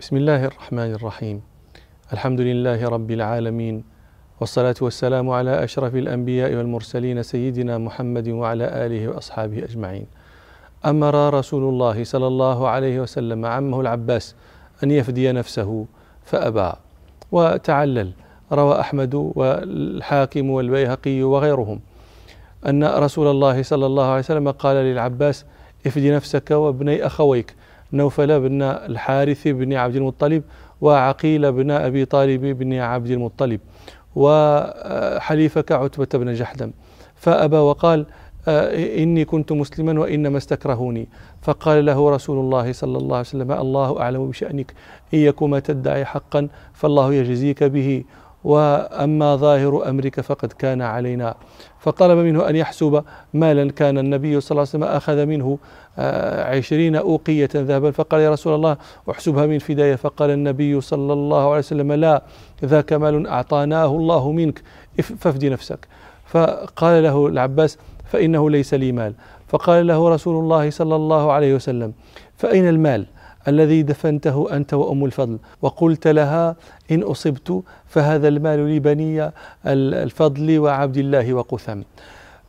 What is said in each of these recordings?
بسم الله الرحمن الرحيم. الحمد لله رب العالمين والصلاة والسلام على أشرف الأنبياء والمرسلين سيدنا محمد وعلى آله وأصحابه أجمعين. أمر رسول الله صلى الله عليه وسلم عمه العباس أن يفدي نفسه فأبى وتعلل. روى أحمد والحاكم والبيهقي وغيرهم أن رسول الله صلى الله عليه وسلم قال للعباس افدي نفسك وابني أخويك نوفل بن الحارث بن عبد المطلب وعقيل بن أبي طالب بن عبد المطلب وحليفك عتبة بن جحدم. فأبى وقال آه، إني كنت مسلما وإنما استكرهوني. فقال له رسول الله صلى الله عليه وسلم الله أعلم بشأنك إن يكما تدعي حقا فالله يجزيك به. وأما ظاهر امرك فقد كان علينا. فطلب منه أن يحسب مالا كان النبي صلى الله عليه وسلم أخذ منه آه، عشرين أوقية ذهبا. فقال يا رسول الله احسبها من فداية. فقال النبي صلى الله عليه وسلم لا ذاك مال أعطاناه الله منك. فافد نفسك. فقال له العباس فإنه ليس لي مال. فقال له رسول الله صلى الله عليه وسلم فأين المال؟ الذي دفنته أنت وأم الفضل وقلت لها إن أصبت فهذا المال لبني الفضل وعبد الله وقثم.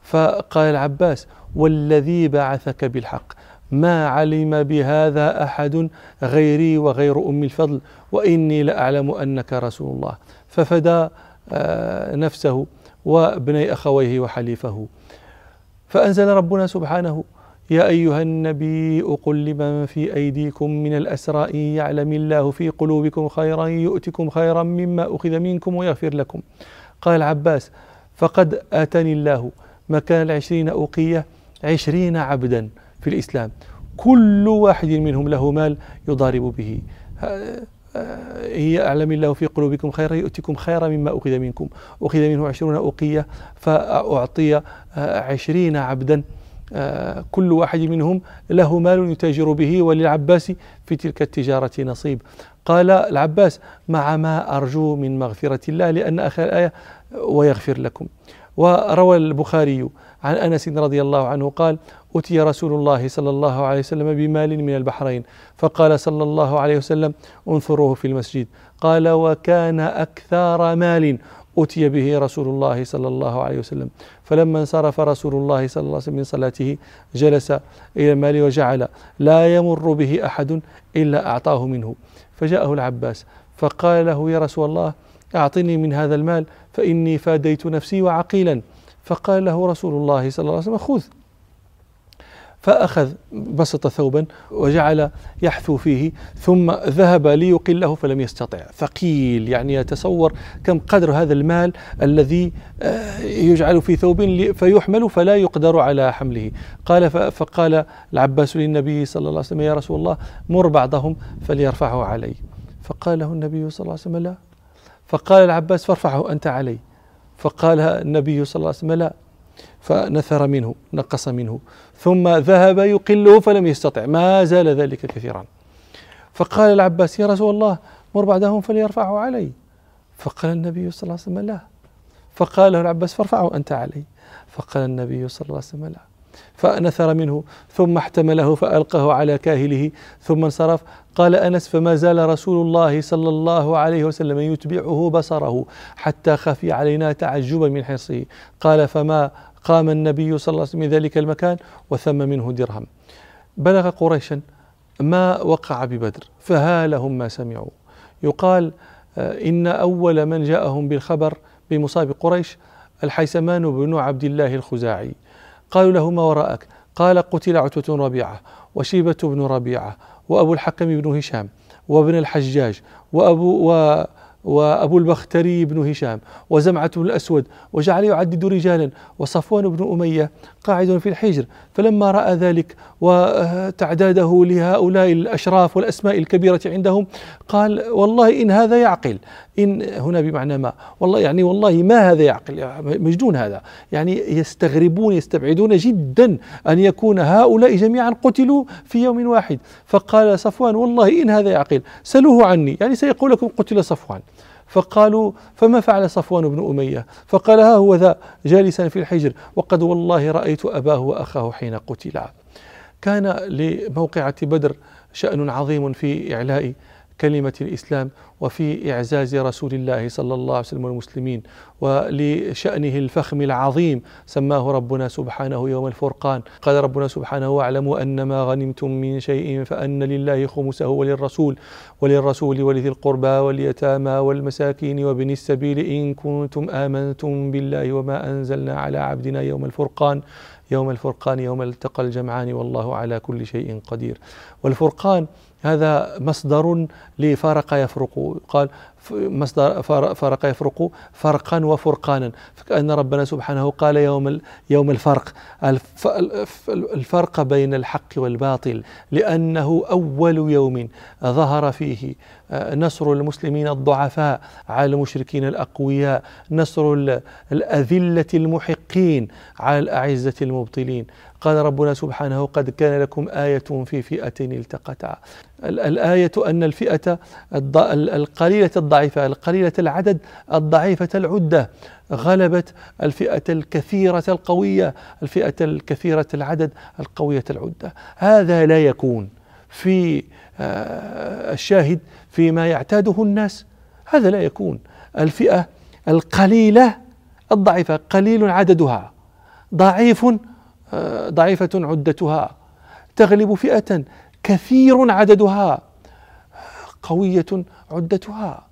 فقال العباس والذي بعثك بالحق ما علم بهذا أحد غيري وغير أم الفضل وإني لأعلم أنك رسول الله. ففدى آه، نفسه وابني أخويه وحليفه. فأنزل ربنا سبحانه يا أيها النبي قل لمن في أيديكم من الأسرى إن يعلم الله في قلوبكم خيرا يؤتكم خيرا مما أخذ منكم ويغفر لكم. قال العباس فقد آتاني الله مكان العشرين أوقية عشرين عبدا في الإسلام. كل واحد منهم له مال يضارب به. هي أعلم الله في قلوبكم خيرا يؤتكم خيرا مما أخذ منكم. أخذ منه عشرون أوقية فأعطي عشرين عبدا. كل واحد منهم له مال يتاجر به وللعباس في تلك التجارة نصيب. قال العباس مع ما أرجو من مغفرة الله لأن آخر الآية ويغفر لكم. وروى البخاري عن أنس رضي الله عنه قال أتي رسول الله صلى الله عليه وسلم بمال من البحرين. فقال صلى الله عليه وسلم انثروه في المسجد. قال وكان أكثر مال. أتي به رسول الله صلى الله عليه وسلم. فلما انصرف رسول الله صلى الله عليه وسلم من صلاته جلس إلى المال وجعل. لا يمر به أحد إلا أعطاه منه. فجاءه العباس فقال له يا رسول الله أعطني من هذا المال فإني فاديت نفسي وعقيلا. فقال له رسول الله صلى الله عليه وسلم خذ. فأخذ بسط ثوبا وجعل يحثو فيه ثم ذهب ليقله فلم يستطع. ثقيل يعني يتصور كم قدر هذا المال الذي آه، يجعل في ثوب فيحمل فلا يقدر على حمله. قال فقال العباس للنبي صلى الله عليه وسلم يا رسول الله مر بعضهم فليرفعه علي. فقال له النبي صلى الله عليه وسلم لا. فقال العباس فارفعه أنت علي. فقال النبي صلى الله عليه وسلم لا. فنثر منه نقص منه. ثم ذهب يقله فلم يستطع. ما زال ذلك كثيرا. فقال العباس يا رسول الله مر بعدهم فليرفعه علي. فقال النبي صلى الله عليه وسلم لا. فقال له العباس فارفعه أنت علي. فقال النبي صلى الله عليه وسلم لا. فنثر منه. ثم احتمله فألقاه على كاهله. ثم انصرف. قال أنس فما زال رسول الله صلى الله عليه وسلم يتبعه بصره حتى خفي علينا تعجبا من حرصه. قال فما قام النبي صلى الله عليه وسلم من ذلك المكان وثم منه درهم. بلغ قريشا ما وقع ببدر فهالهم ما سمعوا. يقال آه، إن أول من جاءهم بالخبر بمصاب قريش الحيسمان بن عبد الله الخزاعي. قالوا له ما وراءك؟ قال قتل عتبة ربيعة وشيبة بن ربيعة وأبو الحكم بن هشام وابن الحجاج وأبو و وأبو البختري بن هشام وزمعة بن الأسود وجعل يعدد رجالا وصفوان بن أمية قاعد في الحجر. فلما رأى ذلك وتعداده لهؤلاء الأشراف والأسماء الكبيرة عندهم قال والله إن هذا يعقل إن هنا بمعنى ما والله يعني والله ما هذا يعقل مجنون هذا. يعني يستغربون يستبعدون جدا أن يكون هؤلاء جميعا قتلوا في يوم واحد. فقال صفوان والله إن هذا يعقل سلوه عني. يعني سيقول لكم قتل صفوان. فقالوا فما فعل صفوان بن أمية؟ فقال ها هو ذا جالسا في الحجر وقد والله رأيت أباه وأخاه حين قتلا. كان لموقعة بدر شأن عظيم في إعلاء كلمة الإسلام وفي إعزاز رسول الله صلى الله عليه وسلم والمسلمين ولشأنه الفخم العظيم سماه ربنا سبحانه يوم الفرقان. قال ربنا سبحانه واعلموا أن ما غنمتم من شيء فأن لله خمسه وللرسول وللرسول ولذي القربى واليتامى والمساكين وابن السبيل إن كنتم آمنتم بالله وما أنزلنا على عبدنا يوم الفرقان. يوم الفرقان يوم التقى الجمعان والله على كل شيء قدير. والفرقان هذا مصدر لفرق يفرق. قال مصدر فرق يفرق فرقا وفرقانا. فكأن ربنا سبحانه قال يوم يوم الفرق. الفرق بين الحق والباطل لأنه أول يوم ظهر فيه آه، نصر المسلمين الضعفاء على المشركين الأقوياء نصر الأذلة المحقين على الأعزة المبطلين. قال ربنا سبحانه قد كان لكم آية في فئتين التقتا. الآية أن الفئة القليلة الضعيفة القليلة العدد الضعيفة العدة غلبت الفئة الكثيرة القوية الفئة الكثيرة العدد القوية العدة. هذا لا يكون في آه، الشاهد فيما يعتاده الناس. هذا لا يكون. الفئة القليلة الضعيفة قليل عددها ضعيف آه، ضعيفة عدتها تغلب فئة كثير عددها قوية عدتها.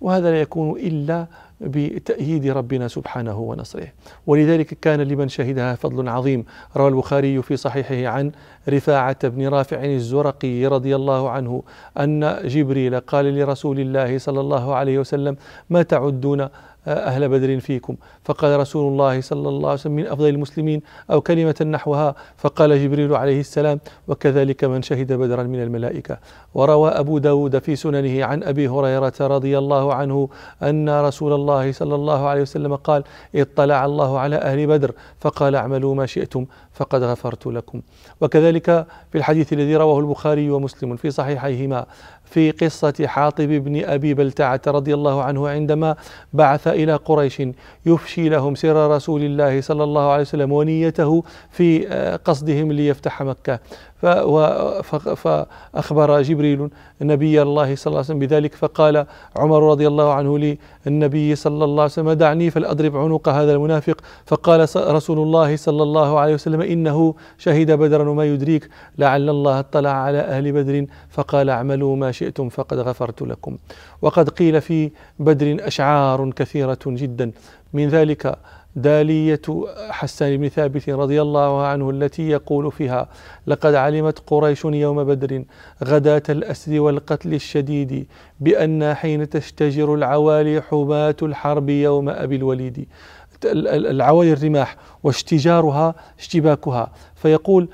وهذا لا يكون إلا بتأييد ربنا سبحانه ونصره. ولذلك كان لمن شهدها فضل عظيم. روى البخاري في صحيحه عن رفاعة بن رافع الزرقي رضي الله عنه أن جبريل قال لرسول الله صلى الله عليه وسلم ما تعدون أهل بدر فيكم. فقال رسول الله صلى الله عليه وسلم من أفضل المسلمين أو كلمة نحوها. فقال جبريل عليه السلام وكذلك من شهد بدرا من الملائكة. وروى أبو داود في سننه عن أبي هريرة رضي الله عنه أن رسول الله صلى الله عليه وسلم قال اطلع الله على أهل بدر. فقال اعملوا ما شئتم فقد غفرت لكم. وكذلك في الحديث الذي رواه البخاري ومسلم في صحيحيهما في قصة حاطب بن أبي بلتعة رضي الله عنه عندما بعث إلى قريش يفشي لهم سر رسول الله صلى الله عليه وسلم ونيته في آه، قصدهم ليفتح مكة. فأخبر جبريل نبي الله صلى الله عليه وسلم بذلك فقال عمر رضي الله عنه للنبي صلى الله عليه وسلم دعني فلأضرب عنق هذا المنافق. فقال رسول الله صلى الله عليه وسلم إنه شهد بدرا وما يدريك لعل الله اطلع على أهل بدر فقال اعملوا ما شئتم فقد غفرت لكم. وقد قيل في بدر أشعار كثيرة جدا. من ذلك دالية حسان بن ثابت رضي الله عنه التي يقول فيها لقد علمت قريش يوم بدر غداة الأسر والقتل الشديد بأن حين تشتجر العوالي حماة الحرب يوم أبي الوليد. العوالي الرماح واشتجارها اشتباكها. فيقول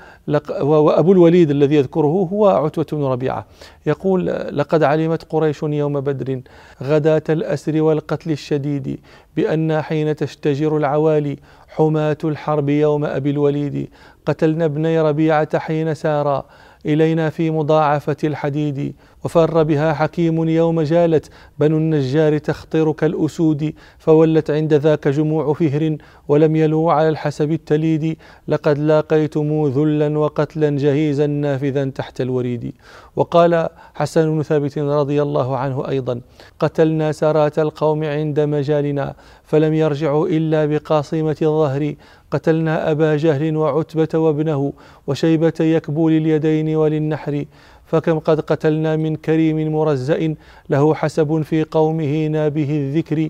وأبو الوليد الذي يذكره هو عتبة بن ربيعة. يقول لقد علمت قريش يوم بدر غداة الأسر والقتل الشديد بأن حين تشتجر العوالي حماة الحرب يوم أبي الوليد قتلنا ابني ربيعة حين سارا إلينا في مضاعفة الحديد. وفر بها حكيم يوم جالت بنو النجار تخطر كالأسود فولت عند ذاك جموع فهر ولم يلو على الحسب التليد. لقد لاقيتم ذلا وقتلا جهيزا نافذا تحت الوريد. وقال حسن بن ثابت رضي الله عنه أيضا قتلنا سرات القوم عند مجالنا فلم يرجعوا إلا بقاصمة الظهر. قتلنا أبا جهل وعتبة وابنه وشيبة يكبو لليدين وللنحر. فكم قد قتلنا من كريم مرزأ له حسب في قومه نابه الذكر.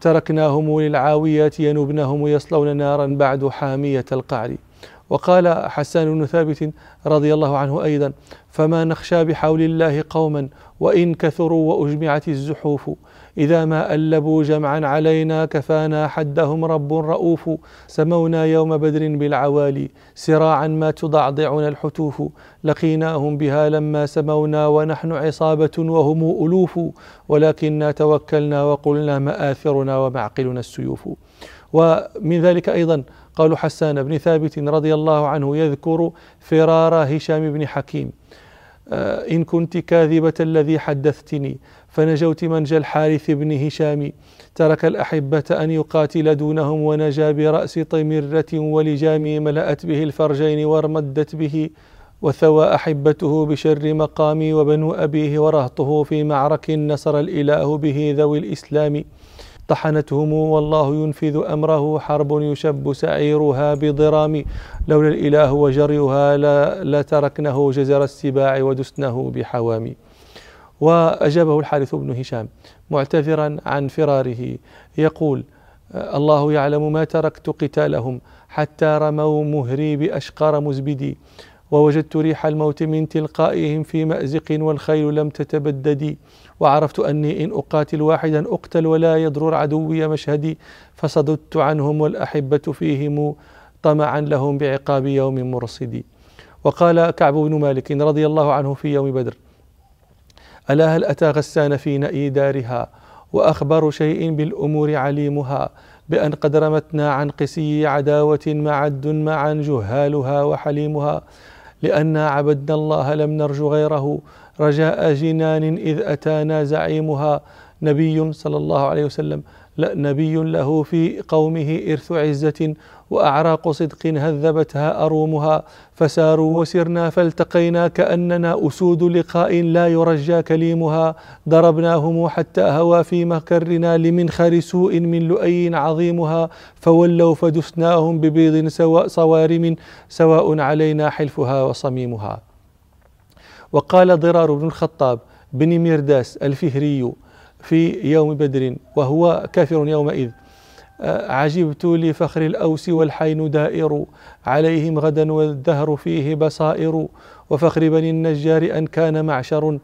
تركناهم للعاويات ينبنهم يصلون نارا بعد حامية القعر. وقال حسان بن ثابت رضي الله عنه أيضا فما نخشى بحول الله قوما وإن كثروا وأجمعت الزحوف. إذا ما ألبوا جمعا علينا كفانا حدهم رب رؤوف سمونا يوم بدر بالعوالي سراعا ما تضعضعنا الحتوف لقيناهم بها لما سمونا ونحن عصابة وهم ألوف ولكننا توكلنا وقلنا مآثرنا ومعقلنا السيوف. ومن ذلك أيضا قالوا حسان بن ثابت رضي الله عنه يذكر فرار هشام بن حكيم إن كنت كاذبة الذي حدثتني فنجوت منجى الحارث بن هشام. ترك الأحبة أن يقاتل دونهم ونجا برأس طمرة ولجام ملأت به الفرجين وارمدت به وثوى أحبته بشر مقامي وبنو أبيه ورهطه في معرك نصر الإله به ذوي الإسلام. طحنتهم والله ينفذ أمره حرب يشب سعيرها بضرام. لولا الإله وجريها لتركنه جزر السباع ودسنه بحوام وأجابه الحارث بن هشام معتذرا عن فراره يقول الله يعلم ما تركت قتالهم حتى رموا مهري بأشقر مزبدي ووجدت ريح الموت من تلقائهم في مأزق والخيل لم تتبدد وعرفت أني إن أقاتل واحدا أقتل ولا يضرر عدوي مشهدي فصددت عنهم والأحبة فيهم طمعا لهم بعقاب يوم مرصدي. وقال كعب بن مالك رضي الله عنه في يوم بدر ألا هل أتى غسان في نأي دارها؟ وأخبر شيء بالأمور عليمها بأن قد رمتنا عن قسي عداوة معد معا جهالها وحليمها لأنا عبدنا الله لم نرج غيره. رجاء جنان إذ أتانا زعيمها نبي صلى الله عليه وسلم. نبي له في قومه إرث عزة وأعراق صدق هذبتها أرومها. فساروا وسرنا فالتقينا كأننا أسود لقاء لا يرجى كليمها. ضربناهم حتى هوى في مكرنا لمنخر سوء من لؤي عظيمها. فولوا فدسناهم ببيض سواء صوارم سواء علينا حلفها وصميمها. وقال ضرار بن الخطاب بن مرداس الفهري في يوم بدر وهو كافر يومئذ. عجبت لفخر الأوس والحين دائر عليهم غدا والدهر فيه بصائر. وفخر بني النجار أن كان معشر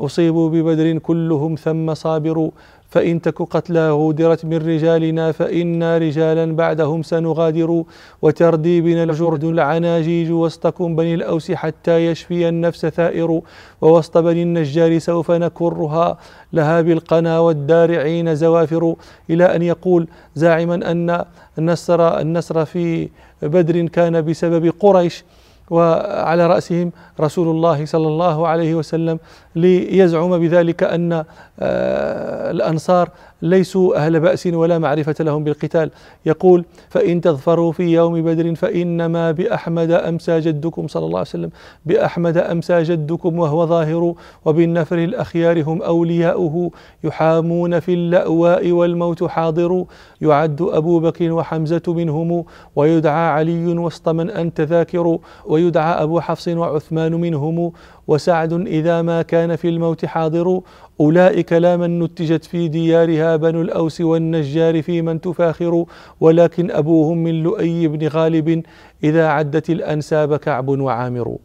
أصيبوا ببدر كلهم ثم صابر فإن تك قتلى غودرت من رجالنا فإنا رجالا بعدهم سنغادر وتردي بنا الجرد العناجيج وسطكم بني الأوس حتى يشفي النفس ثائر ووسط بني النجار سوف نكرها لها بالقنا والدارعين زوافر. إلى أن يقول زاعما أن النصر, النصر في بدر كان بسبب قريش وعلى رأسهم رسول الله صلى الله عليه وسلم ليزعم بذلك أن آه، الأنصار ليسوا أهل بأس ولا معرفة لهم بالقتال. يقول فإن تظفروا في يوم بدر فإنما بأحمد أمسى جدكم صلى الله عليه وسلم بأحمد أمسى جدكم وهو ظاهر وبالنفر الأخيار هم أولياؤه يحامون في اللأواء والموت حاضر. يعد أبو بكر وحمزة منهم ويدعى علي وسط من أنت ذاكر ويدعى أبو حفص وعثمان منهم وسعد إذا ما كان في الموت حاضر. أولئك لا من نتجت في ديارها بنو الأوس والنجار في من تفاخر ولكن أبوهم من لؤي بن غالب إذا عدت الأنساب كعب وعامر.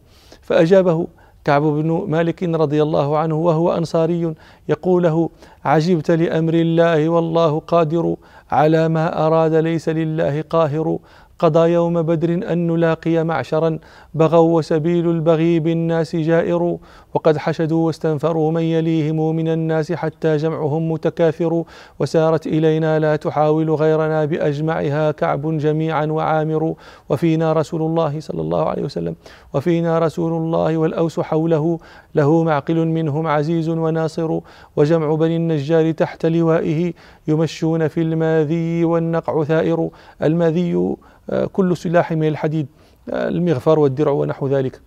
فأجابه كعب بن مالك رضي الله عنه وهو أنصاري يقول له عجبت لأمر الله والله قادر على ما أراد ليس لله قاهر قضى يوم بدر أن نلاقي معشرا بغوا وسبيل البغي بالناس جائر وقد حشدوا واستنفروا من يليهم من الناس حتى جمعهم متكاثر وسارت إلينا لا تحاول غيرنا بأجمعها كعب جميعا وعامر. وفينا رسول الله صلى الله عليه وسلم وفينا رسول الله والأوس حوله له معقل منهم عزيز وناصر وجمع بني النجار تحت لوائه يمشون في الماذي والنقع ثائر. الماذي آه، كل سلاح من الحديد آه، المغفر والدرع ونحو ذلك.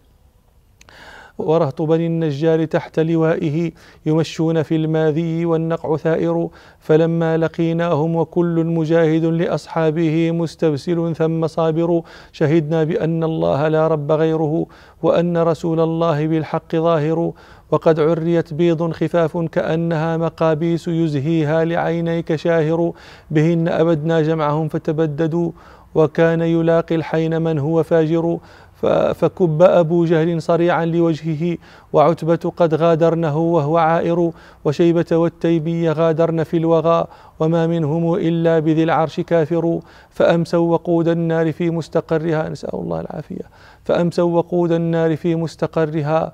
ورهط بني النجار تحت لوائه يمشون في الماذي والنقع ثائر. فلما لقيناهم وكل مجاهد لأصحابه مستبسل ثم صابر شهدنا بأن الله لا رب غيره وأن رسول الله بالحق ظاهر. وقد عريت بيض خفاف كأنها مقابيس يزهيها لعينيك شاهر. بهن أبدنا جمعهم فتبددوا وكان يلاقي الحين من هو فاجر. فكب أبو جهل صريعا لوجهه وعتبة قد غادرنه وهو عائر وشيبة والتيبي غادرن في الوغى وما منهم إلا بذي العرش كافر. فأمسوا وقود النار في مستقرها نسأل الله العافية. فأمسوا وقود النار في مستقرها.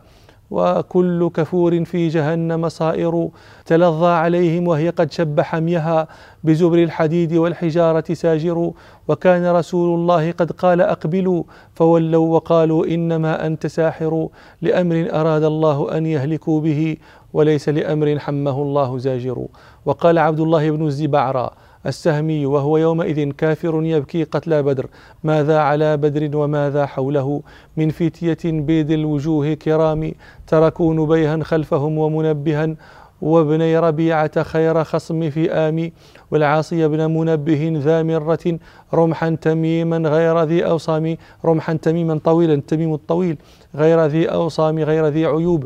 وكل كفور في جهنم صائر. تلظى عليهم وهي قد شب حميها بزبر الحديد والحجارة ساجر. وكان رسول الله قد قال أقبلوا فولوا وقالوا إنما أنت ساحر. لأمر أراد الله أن يهلكوا به وليس لأمر حمه الله زاجر. وقال عبد الله بن الزبعرى السهمي وهو يومئذ كافر يبكي قتل بدر. ماذا على بدر وماذا حوله؟ من فتية بيد الوجوه كرام تركوا نبيها خلفهم ومنبها وابني ربيعة خير خصم في آمي والعاصي بن منبه ذا مرة رمحا تميما غير ذي أوصام. رمحا تميما طويلا تميم الطويل غير ذي أوصام غير ذي عيوب.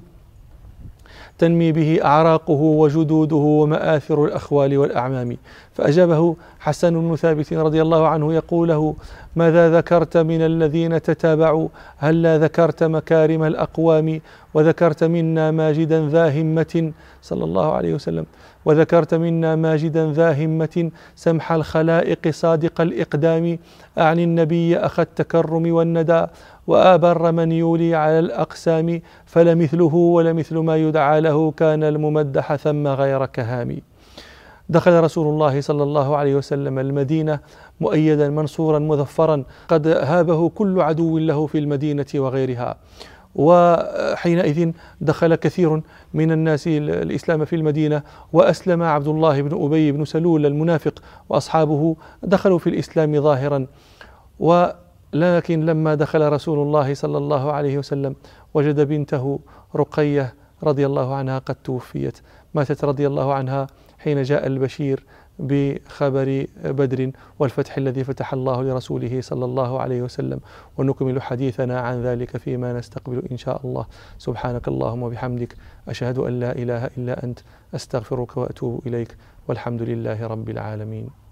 تنمي به أعراقه وجدوده ومآثر الأخوال والأعمام. فأجابه حسن بن ثابت رضي الله عنه يقول له ماذا ذكرت من الذين تتابعوا؟ هلا ذكرت مكارم الأقوام؟ وذكرت منا ماجدا ذا همة؟ صلى الله عليه وسلم. وذكرت منا ماجدا ذا همة سمح الخلائق صادق الإقدام. أعني النبي أخ التكرم والندى وآبر من يولي على الأقسام. فلمثله ولمثل ما يدعى له كان الممدح ثم غير كهام دخل رسول الله صلى الله عليه وسلم المدينة مؤيدا منصورا مظفرا. قد هابه كل عدو له في المدينة وغيرها. وحينئذ دخل كثير من الناس الإسلام في المدينة وأسلم عبد الله بن أبي بن سلول المنافق وأصحابه دخلوا في الإسلام ظاهرا. ولكن لما دخل رسول الله صلى الله عليه وسلم وجد بنته رقية رضي الله عنها قد توفيت ماتت رضي الله عنها حين جاء البشير. بخبر بدر والفتح الذي فتح الله لرسوله صلى الله عليه وسلم. ونكمل حديثنا عن ذلك فيما نستقبل إن شاء الله. سبحانك اللهم وبحمدك أشهد أن لا إله إلا أنت أستغفرك وأتوب إليك والحمد لله رب العالمين.